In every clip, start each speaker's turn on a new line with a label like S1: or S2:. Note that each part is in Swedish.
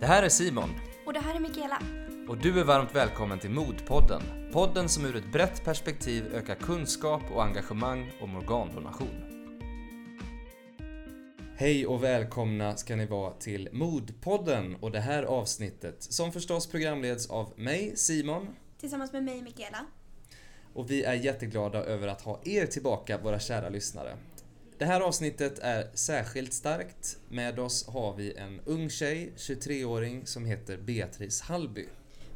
S1: Det här är Simon
S2: Och det här är Mikaela.
S1: och du är varmt välkommen till Modpodden. Podden som ur ett brett perspektiv ökar kunskap och engagemang om organdonation. Hej och välkomna ska ni vara till Modpodden och det här avsnittet som förstås programleds av mig, Simon,
S2: Tillsammans med mig, Mikaela.
S1: och vi är jätteglada över att ha er tillbaka, våra kära lyssnare. Det här avsnittet är särskilt starkt. Med oss har vi en ung tjej, 23-åring, som heter Beatrice Hallby.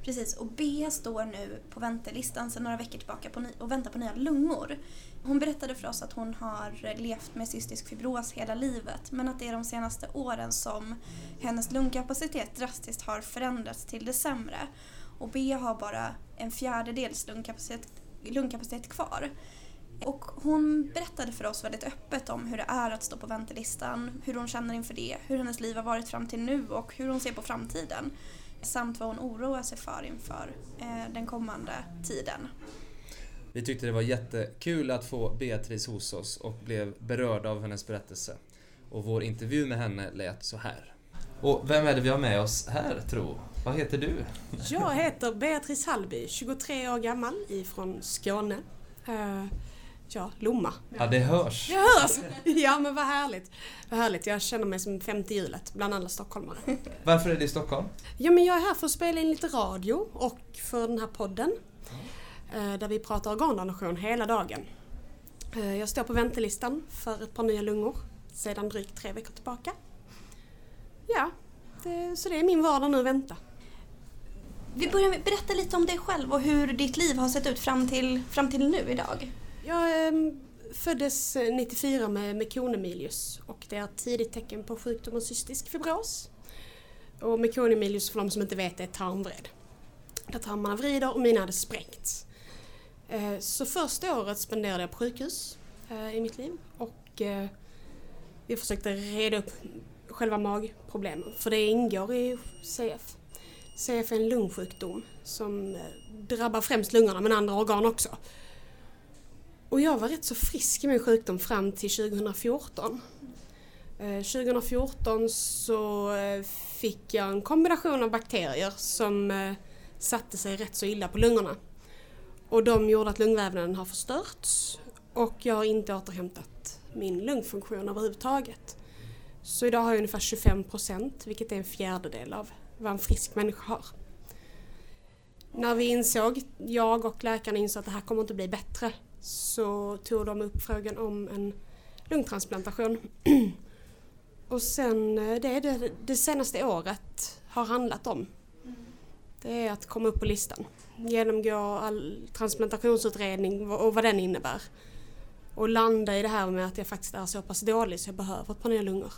S2: Precis, och Bea står nu på väntelistan sedan några veckor tillbaka på och väntar på nya lungor. Hon berättade för oss att hon har levt med cystisk fibros hela livet men att det är de senaste åren som hennes lungkapacitet drastiskt har förändrats till det sämre. Och Bea har bara en fjärdedels lungkapacitet, lungkapacitet kvar. Och hon berättade för oss väldigt öppet om hur det är att stå på väntelistan, hur hon känner inför det, hur hennes liv har varit fram till nu och hur hon ser på framtiden. Samt vad hon oroar sig för inför eh, den kommande tiden.
S1: Vi tyckte det var jättekul att få Beatrice hos oss och blev berörda av hennes berättelse. Och vår intervju med henne lät så här. Och vem är det vi har med oss här, tro? Vad heter du?
S3: Jag heter Beatrice Hallby, 23 år gammal ifrån Skåne. Ja, Lomma.
S1: Ja, det hörs.
S3: Det hörs! Ja men vad härligt. Vad härligt, jag känner mig som femte hjulet bland alla stockholmare.
S1: Varför är det i Stockholm?
S3: Ja men jag är här för att spela in lite radio och för den här podden. eh, Där vi pratar organdonation hela dagen. Eh, Jag står på väntelistan för ett par nya lungor sedan drygt tre veckor tillbaka. Ja, det, så det är min vardag nu att vänta.
S2: Vi börjar med berätta lite om dig själv och hur ditt liv har sett ut fram till, fram till nu idag.
S3: Jag ehm, eh, föddes 94 med mekonemilius och det är ett tidigt tecken på sjukdomen cystisk fibros. Och mekonemilius för de som inte vet är tarmvred. Där tarmarna vrider och mina hade sprängts. Eh, så första året spenderade jag på sjukhus eh, i mitt liv och eh, vi försökte reda upp själva magproblemen för det ingår i CF. CF är en lungsjukdom som eh, drabbar främst lungorna men andra organ också. Och jag var rätt så frisk i min sjukdom fram till 2014. 2014 eh, så eh, fick jag en kombination av bakterier som eh, satte sig rätt så illa på lungorna. Och de gjorde att lungvävnaden har förstörts och jag har inte återhämtat min lungfunktion överhuvudtaget. Så idag har jag ungefär 25 procent, vilket är en fjärdedel av vad en frisk människa har. När vi insåg, jag och läkarna insåg att det här kommer inte bli bättre så tog de upp frågan om en lungtransplantation. och sen eh, det är det, det senaste året har handlat om. Det är att komma upp på listan. Genomgå all transplantationsutredning och vad den innebär. Och landa i det här med att jag faktiskt är så pass dålig så jag behöver ett par nya lungor.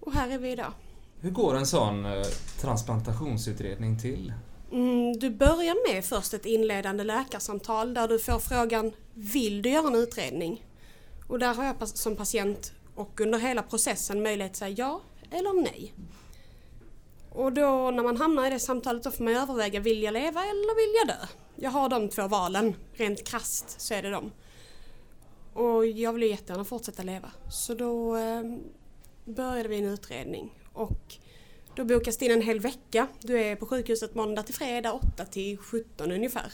S3: Och här är vi idag.
S1: Hur går en sån eh, transplantationsutredning till?
S3: Mm, du börjar med först ett inledande läkarsamtal där du får frågan Vill du göra en utredning? Och där har jag som patient och under hela processen möjlighet att säga ja eller nej. Och då när man hamnar i det samtalet då får man överväga Vill jag leva eller vill jag dö? Jag har de två valen. Rent krasst så är det dem. Och jag vill ju jättegärna fortsätta leva. Så då eh, började vi en utredning. Och då bokas det in en hel vecka. Du är på sjukhuset måndag till fredag 8 till 17 ungefär.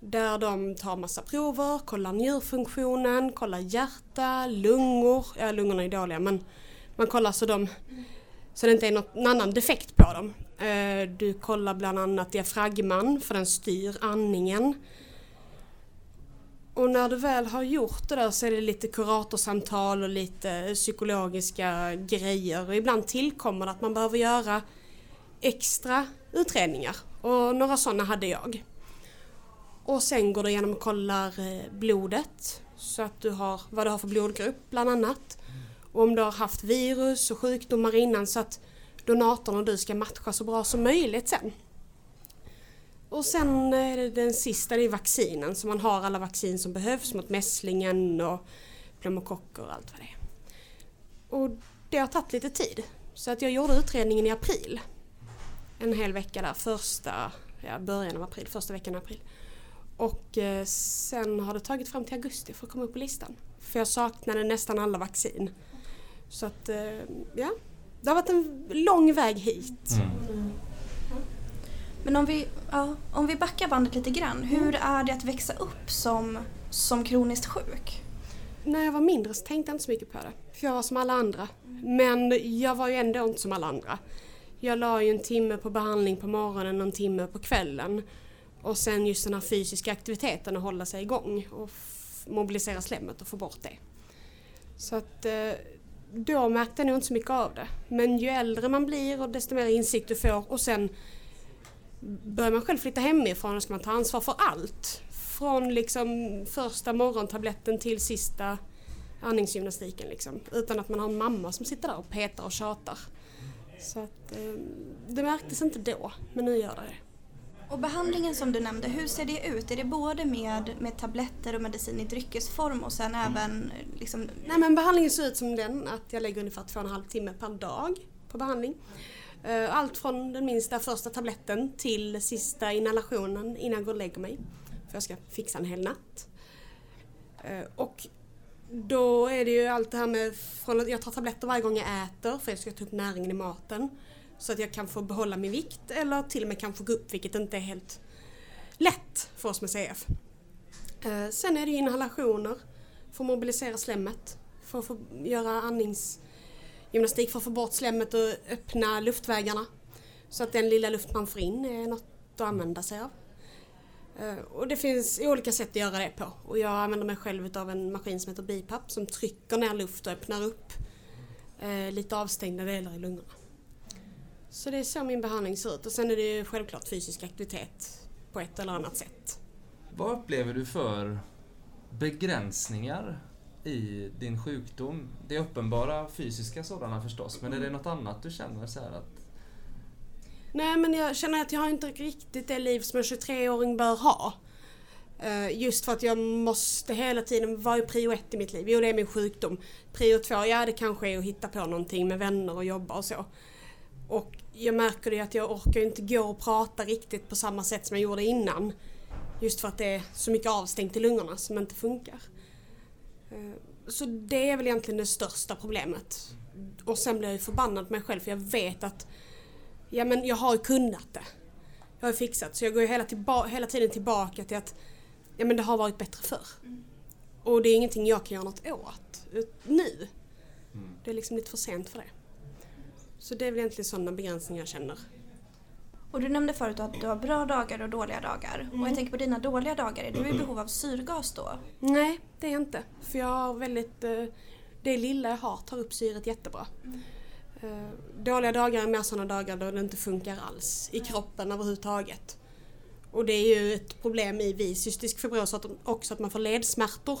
S3: Där de tar massa prover, kollar njurfunktionen, kollar hjärta, lungor. Ja, lungorna är dåliga men man kollar så, de, så det inte är någon annan defekt på dem. Eh, du kollar bland annat diafragman för den styr andningen. Och när du väl har gjort det där så är det lite kuratorsamtal och lite eh, psykologiska grejer. Och ibland tillkommer det att man behöver göra extra utredningar. Och några sådana hade jag. Och sen går du igenom och kollar eh, blodet. Så att du har vad du har för blodgrupp bland annat. Och om du har haft virus och sjukdomar innan så att donatorn och du ska matcha så bra som möjligt sen. Och sen är det den sista, det är vaccinen. Så man har alla vaccin som behövs mot mässlingen och pneumokocker och allt vad det är. Och det har tagit lite tid. Så att jag gjorde utredningen i april. En hel vecka där, första, ja, början av april, första veckan i april. Och eh, sen har det tagit fram till augusti för att komma upp på listan. För jag saknade nästan alla vaccin. Så att, eh, ja, det har varit en lång väg hit.
S1: Mm.
S2: Men om vi, ja, om vi backar bandet lite grann. Hur är det att växa upp som, som kroniskt sjuk?
S3: När jag var mindre så tänkte jag inte så mycket på det. För jag var som alla andra. Men jag var ju ändå inte som alla andra. Jag la ju en timme på behandling på morgonen och en timme på kvällen. Och sen just den här fysiska aktiviteten att hålla sig igång och mobilisera slemmet och få bort det. Så att eh, då märkte jag nog inte så mycket av det. Men ju äldre man blir och desto mer insikt du får och sen börjar man själv flytta hemifrån ska man ta ansvar för allt. Från liksom första morgontabletten till sista andningsgymnastiken liksom. Utan att man har en mamma som sitter där och petar och tjatar. Så att eh, det märktes inte då, men nu gör det det.
S2: Och behandlingen som du nämnde, hur ser det ut? Är det både med, med tabletter och medicin i dryckesform och sen även liksom...
S3: Nej men behandlingen ser ut som den att jag lägger ungefär två och en halv timme per dag på behandling. Eh, allt från den minsta första tabletten till sista inhalationen innan jag går och lägger mig. För jag ska fixa en hel natt. Eh, och då är det ju allt det här med från att jag tar tabletter varje gång jag äter för jag ska ta upp näringen i maten. Så att jag kan få behålla min vikt eller till och med kan få gå upp vilket inte är helt lätt för oss med CF. Eh, sen är det inhalationer för att mobilisera slemmet. För att få göra Gymnastik för att få bort slemmet och öppna luftvägarna. Så att den lilla luft man får in är något att använda sig av. Eh, och det finns olika sätt att göra det på. Och jag använder mig själv av en maskin som heter BiPAP som trycker ner luft och öppnar upp eh, lite avstängda delar i lungorna. Så det är så min behandling ser ut. Och sen är det ju självklart fysisk aktivitet på ett eller annat sätt.
S1: Vad upplever du för begränsningar i din sjukdom? Det är uppenbara fysiska sådana förstås, men är det något annat du känner så här att...
S3: Nej men jag känner att jag har inte riktigt det liv som en 23-åring bör ha. Eh, Just för att jag måste hela tiden, vad är prio ett i mitt liv? Jo det är min sjukdom. Prio två, ja det kanske är att hitta på någonting med vänner och jobba och så. Och jag märker det att jag orkar ju inte gå och prata riktigt på samma sätt som jag gjorde innan. Just för att det är så mycket avstängt i lungorna som inte funkar. Eh, Så det är väl egentligen det största problemet. Och sen blir jag förbannad på mig själv för jag vet att ja men jag har kunnat det. Jag har fixat så jag går ju hela, hela tiden tillbaka till att ja men det har varit bättre förr. Och det är ingenting jag kan göra något åt nu. Det är liksom lite för sent för det. Så det är väl egentligen sådana begränsningar jag känner.
S2: Och du nämnde förut att du har bra dagar och dåliga dagar. Och jag tänker på dina dåliga dagar, är du i behov av syrgas då?
S3: Nej, det är jag inte. För jag har väldigt... eh, Det lilla jag har tar upp syret jättebra. Eh, Dåliga dagar är mer sådana dagar då det inte funkar alls i kroppen överhuvudtaget. Och det är ju ett problem i vid cystisk fibros att också att man får ledsmärtor.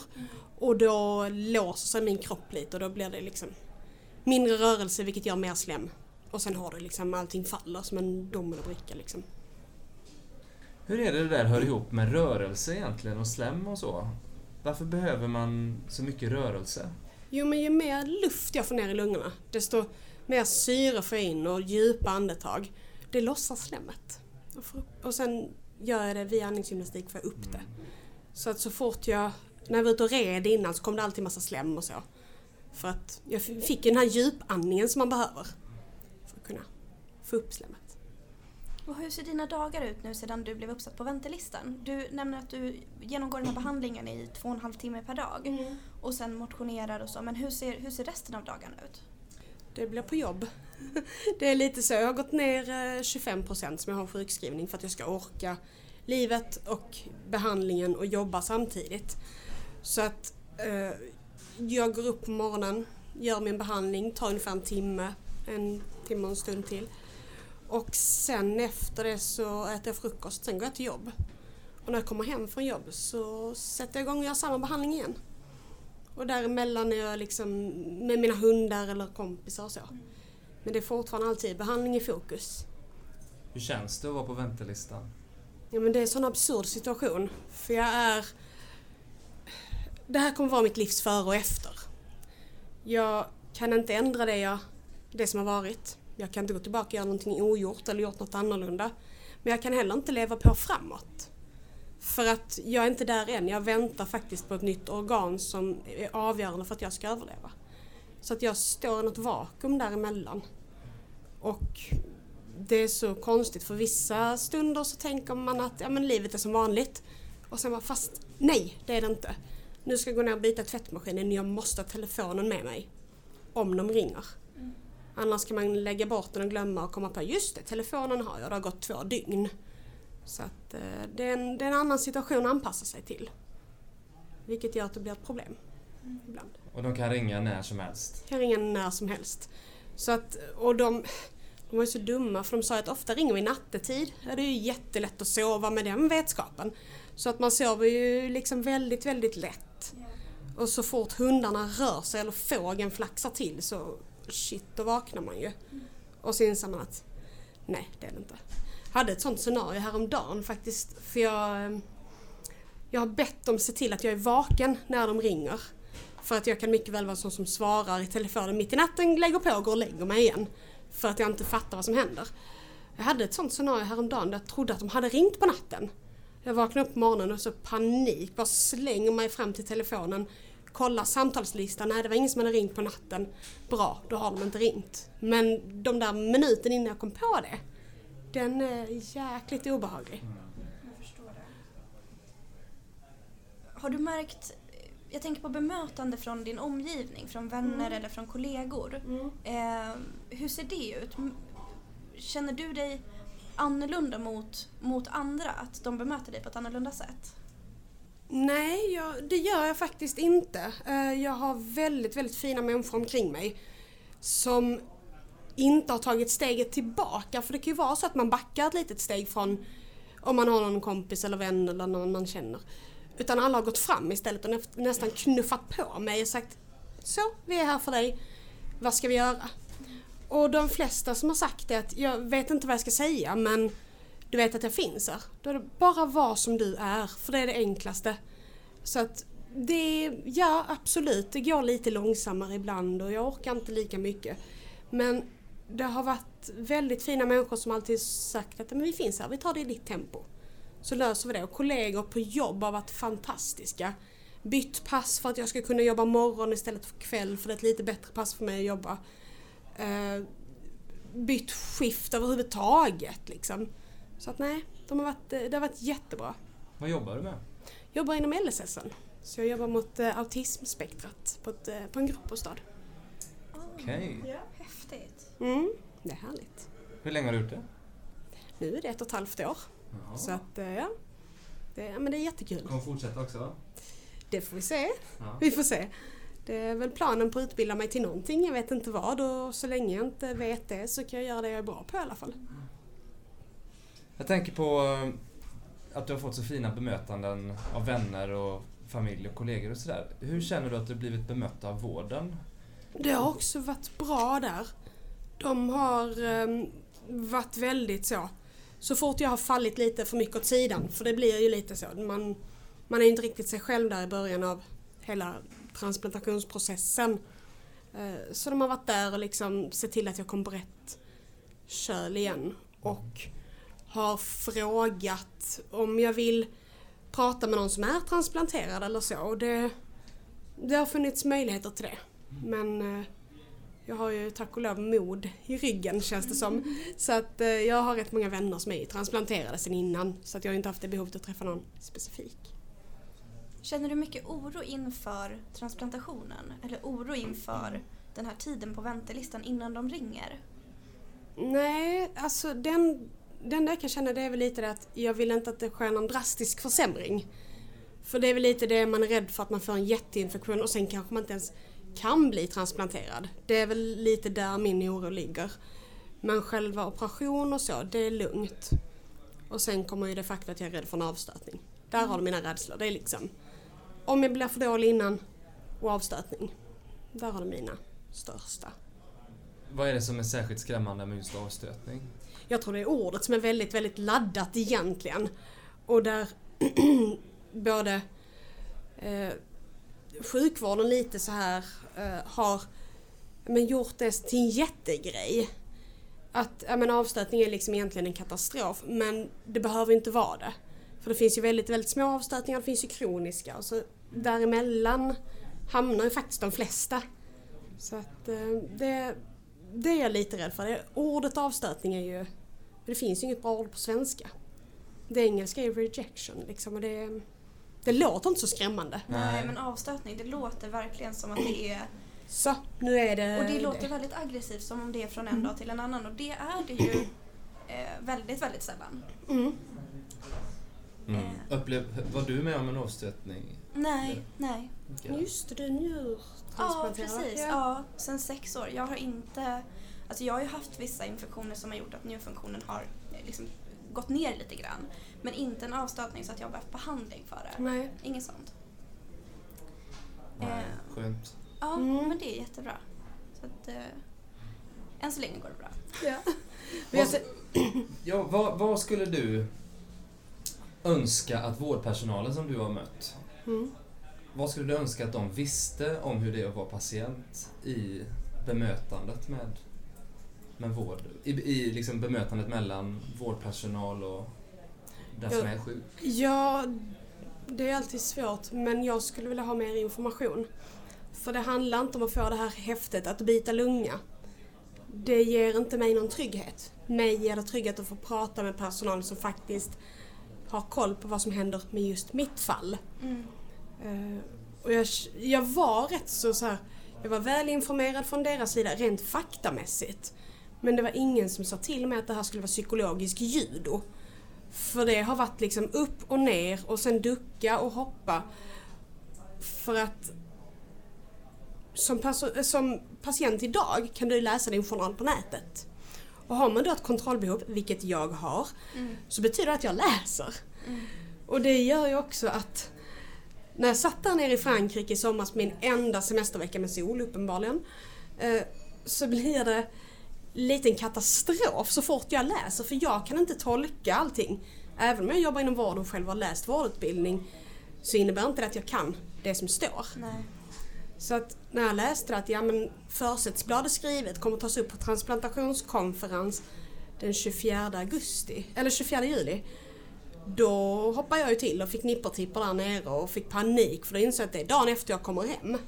S3: Och då låser sig min kropp lite och då blir det liksom mindre rörelse vilket gör mer slem. Och sen har du liksom allting faller som en dominobricka liksom.
S1: Hur är det det där hör ihop med rörelse egentligen och slem och så? Varför behöver man så mycket rörelse?
S3: Jo men ju mer luft jag får ner i lungorna desto mer syre får jag in och djupa andetag. Det lossar slemmet. Och, får och sen gör jag det via andningsgymnastik för att upp det. Så att så fort jag, när jag var ute och red innan så kom det alltid massa slem och så. För att jag fick den här djupandningen som man behöver få upp slemmet.
S2: Och hur ser dina dagar ut nu sedan du blev uppsatt på väntelistan? Du nämner att du genomgår den här behandlingen i två och en halv timme per dag och sen motionerar och så. Men hur ser, hur ser resten av dagarna ut?
S3: Det blir på jobb. Det är lite så. Jag har gått ner eh, 25% som jag har sjukskrivning för att jag ska orka livet och behandlingen och jobba samtidigt. Så att eh, jag går upp på morgonen, gör min behandling, tar ungefär en timme, en timme och en stund till. Och sen efter det så äter jag frukost, sen går jag till jobb. Och när jag kommer hem från jobb så sätter jag igång och gör samma behandling igen. Och däremellan är jag liksom med mina hundar eller kompisar och så. Men det är fortfarande alltid behandling i fokus.
S1: Hur känns det att vara på väntelistan?
S3: Ja men det är en sån absurd situation. För jag är... Det här kommer vara mitt livs före och efter. Jag kan inte ändra det, jag, det som har varit. Jag kan inte gå tillbaka och göra någonting ogjort eller gjort något annorlunda. Men jag kan heller inte leva på framåt. För att jag är inte där än. Jag väntar faktiskt på ett nytt organ som är avgörande för att jag ska överleva. Så att jag står i något vakuum däremellan. Och det är så konstigt för vissa stunder så tänker man att ja, men livet är som vanligt. Och sen bara fast nej, det är det inte. Nu ska jag gå ner och byta tvättmaskinen, jag måste ha telefonen med mig. Om de ringer. Annars kan man lägga bort den och glömma och komma på just det, telefonen har jag, det har gått två dygn. Så att eh, det, är en, det är en annan situation att anpassa sig till. Vilket gör att det blir ett problem. Ibland.
S1: Och de kan ringa när som helst.
S3: Kan ringa när som helst. Så att, och de, de var ju så dumma för de sa att ofta ringer vi nattetid. Ja, det är ju jättelätt att sova med den vetskapen. Så att man sover ju liksom väldigt, väldigt lätt. Och så fort hundarna rör sig eller fågeln flaxar till så shit, då vaknar man ju. Och så inser man att nej, det är det inte. Jag hade ett sånt scenario häromdagen faktiskt. För jag, jag har bett dem se till att jag är vaken när de ringer. För att jag kan mycket väl vara sån som svarar i telefonen mitt i natten, lägger på och går och lägger mig igen. För att jag inte fattar vad som händer. Jag hade ett sånt scenario häromdagen där jag trodde att de hade ringt på natten. Jag vaknade upp på morgonen och så panik, bara slänger mig fram till telefonen. Kollar samtalslistan, nej det var ingen som hade ringt på natten. Bra, då har de inte ringt. Men de där minuten innan jag kom på det, den är jäkligt obehaglig.
S2: Jag förstår det. Har du märkt, jag tänker på bemötande från din omgivning, från vänner eller från kollegor. Eh, hur ser det ut? Känner du dig annorlunda mot, mot andra? Att de bemöter dig på ett annorlunda sätt?
S3: Nej, jag, det gör jag faktiskt inte. Eh, jag har väldigt, väldigt fina människor omkring mig som inte har tagit steget tillbaka. För det kan ju vara så att man backar ett litet steg från om man har någon kompis eller vän eller någon man känner. Utan alla har gått fram istället och nästan knuffat på mig och sagt Så, vi är här för dig. Vad ska vi göra? Och de flesta som har sagt det att jag vet inte vad jag ska säga men du vet att jag finns här. Då är det bara var som du är, för det är det enklaste. Så att det, ja absolut, det går lite långsammare ibland och jag orkar inte lika mycket. Men det har varit väldigt fina människor som alltid sagt att men vi finns här, vi tar det i ditt tempo. Så löser vi det. Och kollegor på jobb har varit fantastiska. Bytt pass för att jag ska kunna jobba morgon istället för kväll för det är ett lite bättre pass för mig att jobba. Uh, bytt skift överhuvudtaget liksom. Så att nej, de har varit, det har varit jättebra.
S1: Vad jobbar du med?
S3: Jag jobbar inom LSS. Så jag jobbar mot eh, autismspektrat på, ett, eh, på en gruppbostad.
S1: Okej.
S2: Ja. Häftigt.
S3: Mm, det är härligt.
S1: Hur länge har du gjort det?
S3: Nu är det ett och ett halvt år. Så att eh, ja, det, men det är jättekul.
S1: Kommer fortsätta också va?
S3: Det får vi se.
S1: Ja.
S3: Vi får se. Det är väl planen på att utbilda mig till någonting. Jag vet inte vad och så länge jag inte vet det så kan jag göra det jag är bra på i alla fall.
S1: Jag tänker på eh, att du har fått så fina bemötanden av vänner och familj och kollegor och sådär. Hur känner du att du blivit bemött av vården?
S3: Det har också varit bra där. De har eh, varit väldigt så. Så fort jag har fallit lite för mycket åt sidan, för det blir ju lite så. Man, man är inte riktigt sig själv där i början av hela transplantationsprocessen. Eh, så de har varit där och liksom sett till att jag kom på rätt köl igen. Och har frågat om jag vill prata med någon som är transplanterad eller så. Och det, det har funnits möjligheter till det. Men eh, jag har ju tack och lov mod i ryggen känns det som. Så att eh, jag har rätt många vänner som är transplanterade sedan innan. Så att jag har inte haft det behovet att träffa någon specifik.
S2: Känner du mycket oro inför transplantationen? Eller oro inför den här tiden på väntelistan innan de ringer?
S3: Nej, alltså den, det enda jag kan känna det är väl lite det att jag vill inte att det sker någon drastisk försämring. För det är väl lite det man är rädd för att man får en jätteinfektion och sen kanske man inte ens kan bli transplanterad. Det är väl lite där min oro ligger. Men själva operation och så, det är lugnt. Och sen kommer ju det faktum att jag är rädd för en avstötning. Där har du mina rädslor. Det är liksom om jag blir för dålig innan och avstötning. Där har du mina största.
S1: Vad är det som är särskilt skrämmande med just avstötning?
S3: Jag tror det är ordet som är väldigt, väldigt laddat egentligen. Och där både eh, sjukvården lite så här eh, har men gjort det till en jättegrej. Att ja, men avstötning är liksom egentligen en katastrof men det behöver inte vara det. För det finns ju väldigt, väldigt små avstötningar, det finns ju kroniska och så däremellan hamnar ju faktiskt de flesta. Så att eh, det, det är jag lite rädd för. Det, ordet avstötning är ju... Det finns ju inget bra ord på svenska. Det engelska är rejection liksom och det, det låter inte så skrämmande.
S2: Nej,
S1: Nej.
S2: men avstötning, det låter verkligen som att det är...
S3: Så, nu är det
S2: Och det låter väldigt aggressivt, som om det är från en
S3: Mm.
S2: dag till en annan. Och det är det ju eh, väldigt, väldigt sällan.
S3: Mm.
S1: Mm.
S2: Eh.
S1: Upplev, var du med om en avstötning?
S2: Nej, nej.
S1: Mikaela?
S3: Just det, du är
S2: Ja, precis.
S3: Ja.
S2: Ja, sen sex år. Jag har inte... Alltså jag har ju haft vissa infektioner som har gjort att njurfunktionen har liksom gått ner lite grann. Men inte en avstötning så att jag har behövt behandling för det.
S3: Nej.
S2: Inget sånt.
S1: Nej,
S2: Eh.
S1: skönt.
S2: Ja,
S3: Mm.
S2: men det är jättebra. Så att, eh, än så länge går det bra.
S3: Ja.
S1: Vad, ja, vad, vad skulle du önska att vårdpersonalen som du har mött,
S3: mm.
S1: vad skulle du önska att de visste om hur det är att vara patient i bemötandet med, med vård? I, i liksom bemötandet mellan vårdpersonal och den som är sjuk?
S3: Ja, det är alltid svårt men jag skulle vilja ha mer information. För det handlar inte om att få det här häftet att byta lunga. Det ger inte mig någon trygghet. Mig ger det trygghet att få prata med personal som faktiskt har koll på vad som händer med just mitt fall.
S2: Mm.
S3: Eh, och jag, jag var rätt så, så här, jag var väl informerad från deras sida rent faktamässigt. Men det var ingen som sa till mig att det här skulle vara psykologisk judo. För det har varit liksom upp och ner och sen ducka och hoppa. För att som, perso- som patient idag kan du läsa din journal på nätet. Och har man då ett kontrollbehov, vilket jag har,
S2: Mm.
S3: så betyder det att jag läser.
S2: Mm.
S3: Och det gör ju också att när jag satt där nere i Frankrike i somras, min enda semestervecka med sol uppenbarligen, eh, så blir det lite en katastrof så fort jag läser för jag kan inte tolka allting. Även om jag jobbar inom vård och själv har läst vårdutbildning så innebär inte det att jag kan det som står.
S2: Nej.
S3: Så att när jag läste att ja, men försättsblad är skrivet kommer tas upp på transplantationskonferens den 24 augusti, eller 24 juli. Då hoppade jag ju till och fick nippertipper där nere och fick panik för då insåg jag att det är dagen efter jag kommer hem.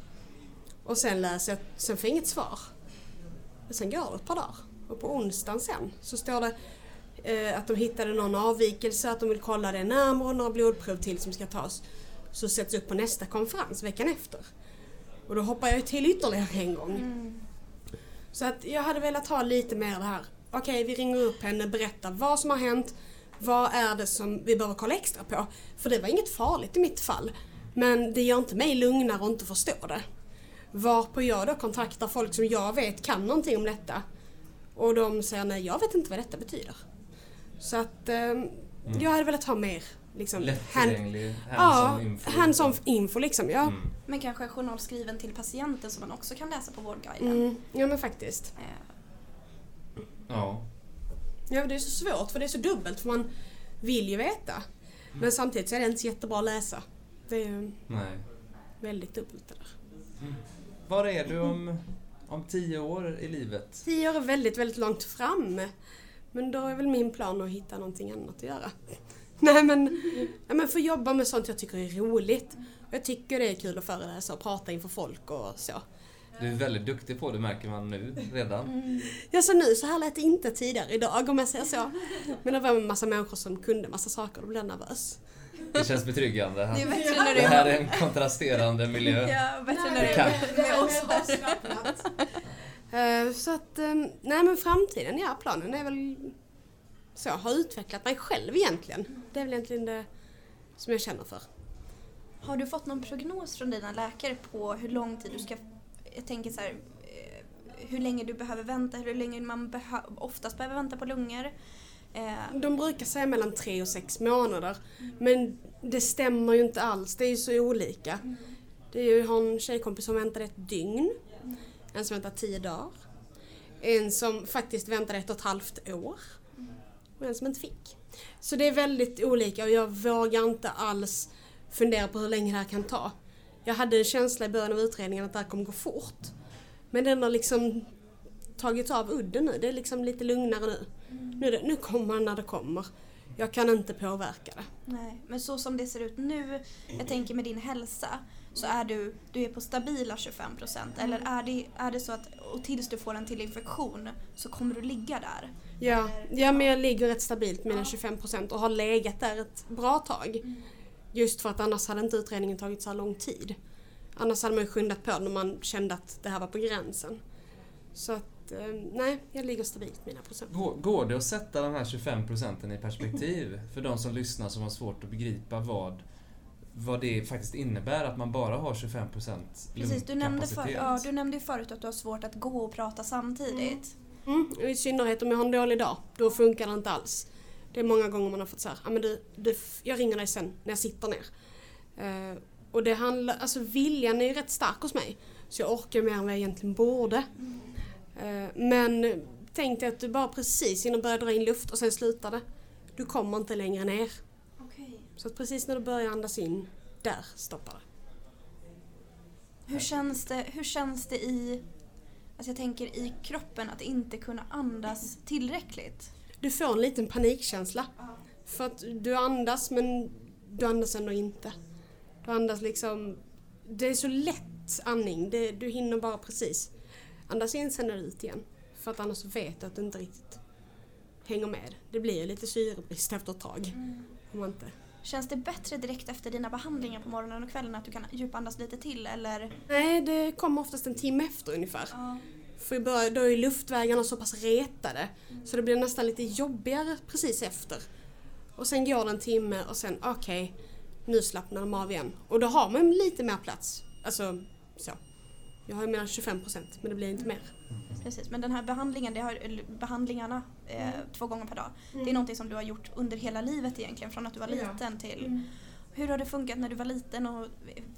S3: Och sen läser jag, sen får jag inget svar. Och sen går det ett par dagar. Och på onsdagen sen så står det eh, att de hittade någon avvikelse, att de vill kolla det närmare och några blodprov till som ska tas. Så sätts upp på nästa konferens veckan efter. Och då hoppar jag till ytterligare en gång.
S2: Mm.
S3: Så att jag hade velat ha lite mer det här. Okej, vi ringer upp henne, berättar vad som har hänt. Vad är det som vi behöver kolla extra på? För det var inget farligt i mitt fall. Men det gör inte mig lugnare att inte förstå det. Varpå jag då kontaktar folk som jag vet kan någonting om detta. Och de säger nej, jag vet inte vad detta betyder. Så att eh, jag hade velat ha mer liksom,
S1: Lättillgänglig,
S3: ja,
S1: hands-on info.
S3: hands-on info liksom. Ja.
S1: Mm.
S2: Men kanske en journal skriven till patienten som man också kan läsa på Vårdguiden.
S3: Mm, ja men faktiskt.
S2: Eh,
S1: Ja.
S3: Ja, det är så svårt för det är så dubbelt för man vill ju veta. Men samtidigt så är det inte så jättebra att läsa. Det är ju
S1: Nej.
S3: väldigt dubbelt det där.
S1: Var är du om, om tio år i livet?
S3: Tio år är väldigt, väldigt långt fram. Men då är väl min plan att hitta någonting annat att göra. Nej men, ja, men få jobba med sånt jag tycker är roligt. Jag tycker det är kul att föreläsa och prata inför folk och så.
S1: Du är väldigt duktig på det märker man nu redan.
S3: Ja så nu, så här lät det inte tidigare idag om jag säger så. Men det var en massa människor som kunde massa saker och då blev jag nervös.
S1: Det känns betryggande.
S2: Det är bättre när
S1: Det
S2: det
S1: här
S2: är,
S1: en kontrasterande miljö.
S2: ja, bättre när det
S1: kan-
S2: är med oss.
S3: Eh, Så att, eh, nej men framtiden, ja planen är väl så, jag har utvecklat mig själv egentligen. Det är väl egentligen det som jag känner för.
S2: Har du fått någon prognos från dina läkare på hur lång tid du ska... Jag tänker så här, eh, hur länge du behöver vänta, hur länge man behö, oftast behöver vänta på lungor. Eh,
S3: De brukar säga mellan tre och sex månader. Men det stämmer ju inte alls, det är ju så olika. Det är ju, jag har en tjejkompis som väntade ett dygn. En som väntar tio dagar. En som faktiskt väntade ett och ett halvt år. Och en som inte fick. Så det är väldigt olika och jag vågar inte alls fundera på hur länge det här kan ta. Jag hade en känsla i början av utredningen att det här kommer gå fort. Men den har liksom tagit av udden nu. Det är liksom lite lugnare nu. Nu, det, nu kommer det när det kommer. Jag kan inte påverka det.
S2: nej. Men så som det ser ut nu, jag tänker med din hälsa, så är du, du är på stabila 25 procent. Eller är det, är det så att och tills du får en till infektion så kommer du ligga där?
S3: Ja, ja men jag ligger rätt stabilt med 25% och har legat där ett bra tag. Just för att annars hade inte utredningen tagit så här lång tid. Annars hade man ju skyndat på när man kände att det här var på gränsen. Så att, eh, nej, jag ligger stabilt mina procent.
S1: Går, går det att sätta de här 25 procenten i perspektiv för de som lyssnar som har svårt att begripa vad, vad det faktiskt innebär att man bara har 25 procent
S2: Precis, du nämnde, för, ja, du nämnde förut att du har svårt att gå och prata samtidigt.
S3: Mm, och I synnerhet om jag har en dålig dag, då funkar det inte alls. Det är många gånger man har fått säga, ah, men du, du, jag ringer dig sen när jag sitter ner. Eh, och det handlar, alltså viljan är ju rätt stark hos mig. Så jag orkar mer än vad jag egentligen borde. Eh, men tänk dig att du bara precis innan börjar dra in luft och sen slutar det. Du kommer inte längre ner. Så att precis när du börjar andas in, där stoppar det.
S2: Hur känns det, hur känns det i, alltså jag tänker i kroppen att inte kunna andas tillräckligt?
S3: Du får en liten panikkänsla. För att du andas men du andas ändå inte. Du andas liksom... Det är så lätt andning. Det, du hinner bara precis andas in sen är ut igen. För att annars vet du att du inte riktigt hänger med. Det blir lite syrebrist efter ett tag. Om man inte...
S2: Känns det bättre direkt efter dina behandlingar på morgonen och kvällen att du kan djupandas lite till eller?
S3: Nej, det kommer oftast en timme efter ungefär.
S2: Ja.
S3: För i början, då är luftvägarna så pass retade. Så det blir nästan lite jobbigare precis efter. Och sen går det en timme och sen okej, nu slappnar de av igen. Och då har man lite mer plats. Alltså så. Jag har ju mina 25 procent men det blir inte mer.
S2: Precis, men den här behandlingen, det har, behandlingarna eh, två gånger per dag, det är någonting som du har gjort under hela livet egentligen, från att du var
S3: Ja.
S2: liten till... Hur har det funkat när du var liten och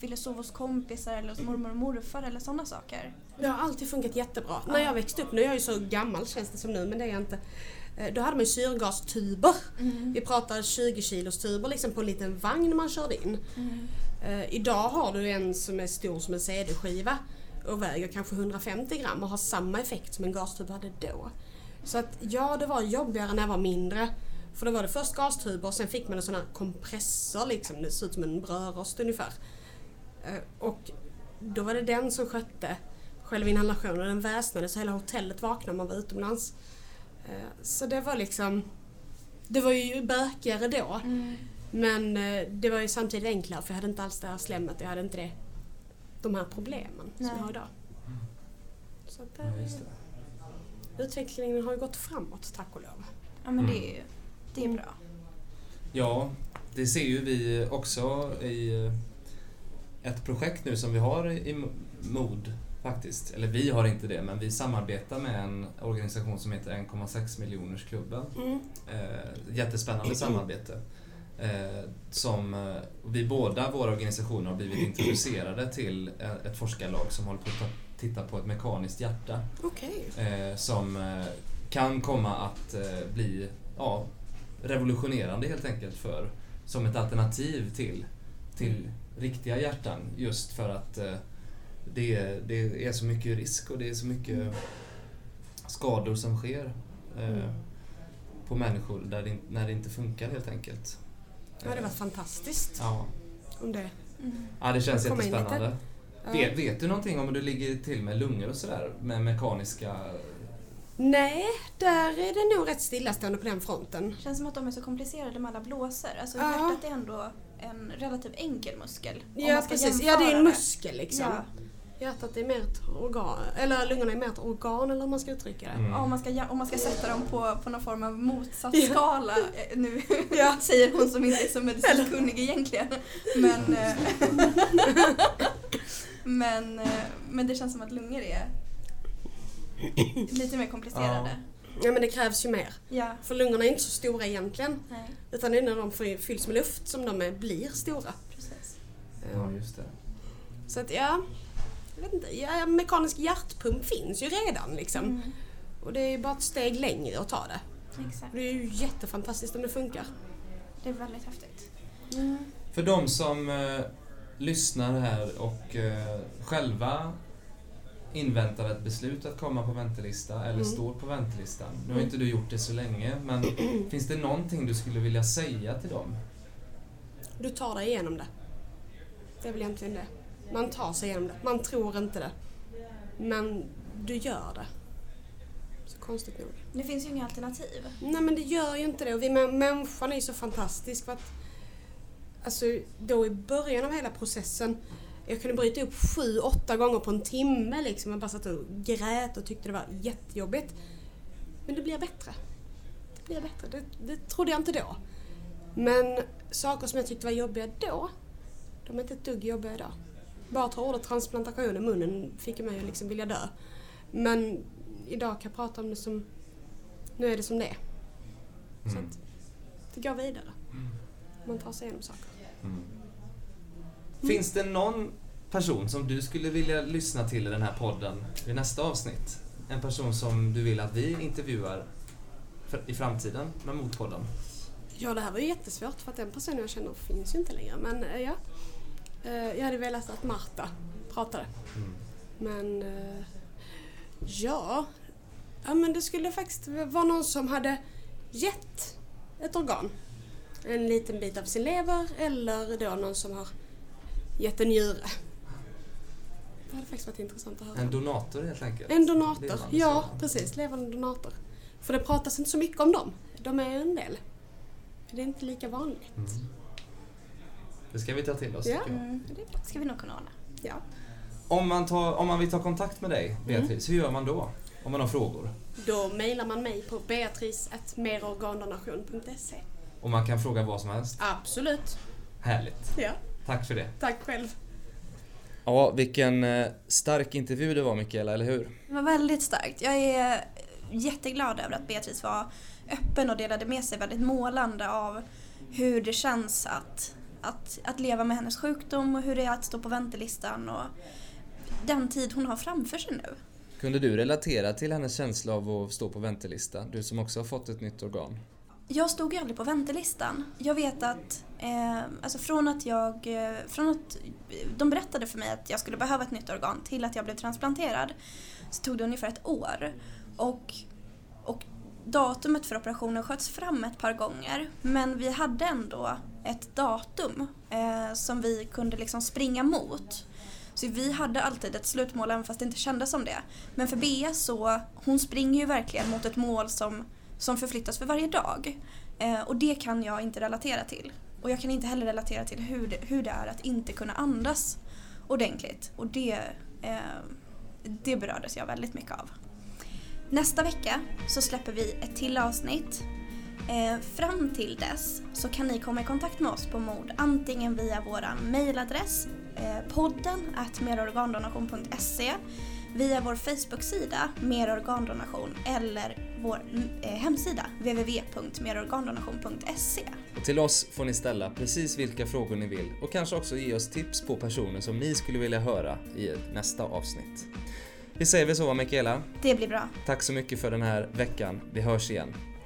S2: ville sova hos kompisar eller hos mormor och morfar eller sådana saker?
S3: Det har alltid funkat jättebra. När jag växte upp, nu är jag ju så gammal känns det som nu men det är jag inte. Eh, Då hade man ju syrgastuber. Vi pratar 20 kilos tuber liksom på en liten vagn man körde in. Eh, idag har du en som är stor som en CD-skiva och väger kanske 150 gram och har samma effekt som en gastub hade då. Så att ja, det var jobbigare när jag var mindre. För då var det först gastuber och sen fick man en sån här kompressor liksom. Det ser ut som en brödrost ungefär. Eh, Och då var det den som skötte själva inhalationen. Den väsnade så hela hotellet vaknade om man var utomlands. Eh, Så det var liksom... Det var ju bökigare då. Men eh, det var ju samtidigt enklare för jag hade inte alls det här slemmet. Jag hade inte det, de här problemen som
S2: Nej.
S3: jag har idag. Så att,
S1: Ja,
S3: eh,
S1: det.
S3: utvecklingen har ju gått framåt tack och lov.
S2: Ja men det
S1: Mm.
S2: är ju det är bra.
S1: Ja, det ser ju vi också i eh, ett projekt nu som vi har i MOD faktiskt. Eller vi har inte det, men vi samarbetar med en organisation som heter 1,6 miljoners klubben.
S3: Mm.
S1: Eh, jättespännande samarbete. Eh, som eh, vi båda, våra organisationer, har blivit introducerade till eh, ett forskarlag som håller på att ta- titta på ett mekaniskt hjärta. Eh, som kan komma att bli ja, revolutionerande helt enkelt för som ett alternativ till, till riktiga hjärtan. Just för att det, är- det är så mycket risk och det är så mycket skador som sker eh, på människor där det, när det inte funkar helt enkelt.
S3: Ja, det var fantastiskt
S1: Ja,
S3: om det.
S1: ja det känns jättespännande.
S3: Ja.
S1: Vet, vet du någonting om hur det ligger till med lungor och sådär? Med mekaniska...
S3: Nej, där är det nog rätt stillastående på den fronten.
S2: Känns som att de är så komplicerade med alla blåsor. Alltså
S3: Ja.
S2: hjärtat är ändå en relativt enkel muskel.
S3: Ja precis, ja det är en muskel liksom.
S2: Ja.
S3: Hjärtat är mer ett organ, eller lungorna är mer ett organ eller hur man ska uttrycka det.
S1: Mm.
S2: Ja, om, man ska, om man ska sätta dem på, på någon form av motsatt
S3: Ja.
S2: skala. eh, Nu
S3: Ja.
S2: säger hon som inte är så medicinskt kunnig egentligen. Men, eh, men, eh, men det känns som att lungor är lite mer komplicerade.
S3: Ja men det krävs ju mer.
S2: Ja.
S3: För lungorna är inte så stora egentligen.
S2: Nej,
S3: Utan det är när de fylls med luft som de är, blir stora.
S2: precis.
S1: Ja, just det.
S3: Så att ja, jag vet inte. Ja, mekanisk hjärtpump finns ju redan liksom.
S2: Mm,
S3: Och det är bara ett steg längre att ta det.
S2: exakt.
S3: Det är ju jättefantastiskt om det funkar.
S2: Det är väldigt häftigt.
S1: För de som eh, lyssnar här och eh, själva inväntar ett beslut att komma på väntelista eller
S3: Mm.
S1: står på väntelistan. Nu har inte du gjort det så länge, men finns det någonting du skulle vilja säga till dem?
S3: Du tar dig igenom det. Det är väl egentligen det. Man tar sig igenom det. Man tror inte det. Men du gör det. Så konstigt nog.
S2: Det finns ju inga alternativ.
S3: Nej men det gör ju inte det. Och vi, mä- människan är ju så fantastisk. För att, alltså, då i början av hela processen, jag kunde bryta upp sju, åtta gånger på en timme liksom. Jag bara satt och grät och tyckte det var jättejobbigt. Men det blir bättre. Det blir bättre. Det, det trodde jag inte då. Men saker som jag tyckte var jobbiga då, de är inte ett dugg jobbiga idag. Bara att ha ordet transplantation i munnen fick mig att liksom vilja dö. Men idag kan jag prata om det som, nu är det som det är. Så att det går vidare. Man tar sig igenom saker.
S1: Finns det någon person som du skulle vilja lyssna till i den här podden i nästa avsnitt? En person som du vill att vi intervjuar i framtiden med Motpodden?
S3: Ja, det här var ju jättesvårt för att den personen jag känner finns ju inte längre. Men eh, ja, jag hade velat att Marta pratade. Men eh, ja, ja, men det skulle faktiskt vara någon som hade gett ett organ. En liten bit av sin lever eller då någon som har gett en njure. Det hade faktiskt varit intressant att höra.
S1: En donator helt enkelt?
S3: En donator, ja precis. Levande donator. För det pratas inte så mycket om dem. De är en del. Det är inte lika vanligt.
S1: Mm. Det ska vi ta till oss
S3: Ja.
S2: Mm, det ska vi nog kunna ordna.
S3: Ja.
S1: Om man, tar, om man vill ta kontakt med dig, Beatrice, hur gör man då? Om man har frågor?
S3: Då mejlar man mig på beatrice.merorgandonation.se
S1: Och man kan fråga vad som helst?
S3: Absolut.
S1: Härligt.
S3: Ja,
S1: Tack för det.
S3: tack själv.
S1: Ja, vilken eh, stark intervju det var Mikaela, eller hur?
S2: Det var väldigt starkt. Jag är jätteglad över att Beatrice var öppen och delade med sig väldigt målande av hur det känns att, att, att leva med hennes sjukdom och hur det är att stå på väntelistan och den tid hon har framför sig nu.
S1: Kunde du relatera till hennes känsla av att stå på väntelista? Du som också har fått ett nytt organ.
S2: Jag stod ju aldrig på väntelistan. Jag vet att, eh, alltså från att jag, eh, från att de berättade för mig att jag skulle behöva ett nytt organ till att jag blev transplanterad så tog det ungefär ett år. Och, och datumet för operationen sköts fram ett par gånger men vi hade ändå ett datum eh, som vi kunde liksom springa mot. Så vi hade alltid ett slutmål även fast det inte kändes som det. Men för Bea så, hon springer ju verkligen mot ett mål som, som förflyttas för varje dag. Eh, och det kan jag inte relatera till. Och jag kan inte heller relatera till hur det, hur det är att inte kunna andas ordentligt. Och det, eh, det berördes jag väldigt mycket av. Nästa vecka så släpper vi ett till avsnitt. Eh, fram till dess så kan ni komma i kontakt med oss på MOD antingen via vår mejladress eh, podden at merorgandonation.se via vår Facebook-sida Mer organdonation eller vår eh, hemsida www.merorgandonation.se
S1: Och till oss får ni ställa precis vilka frågor ni vill och kanske också ge oss tips på personer som ni skulle vilja höra i nästa avsnitt. Vi säger väl så Mikaela.
S2: Det blir bra.
S1: Tack så mycket för den här veckan. Vi hörs igen.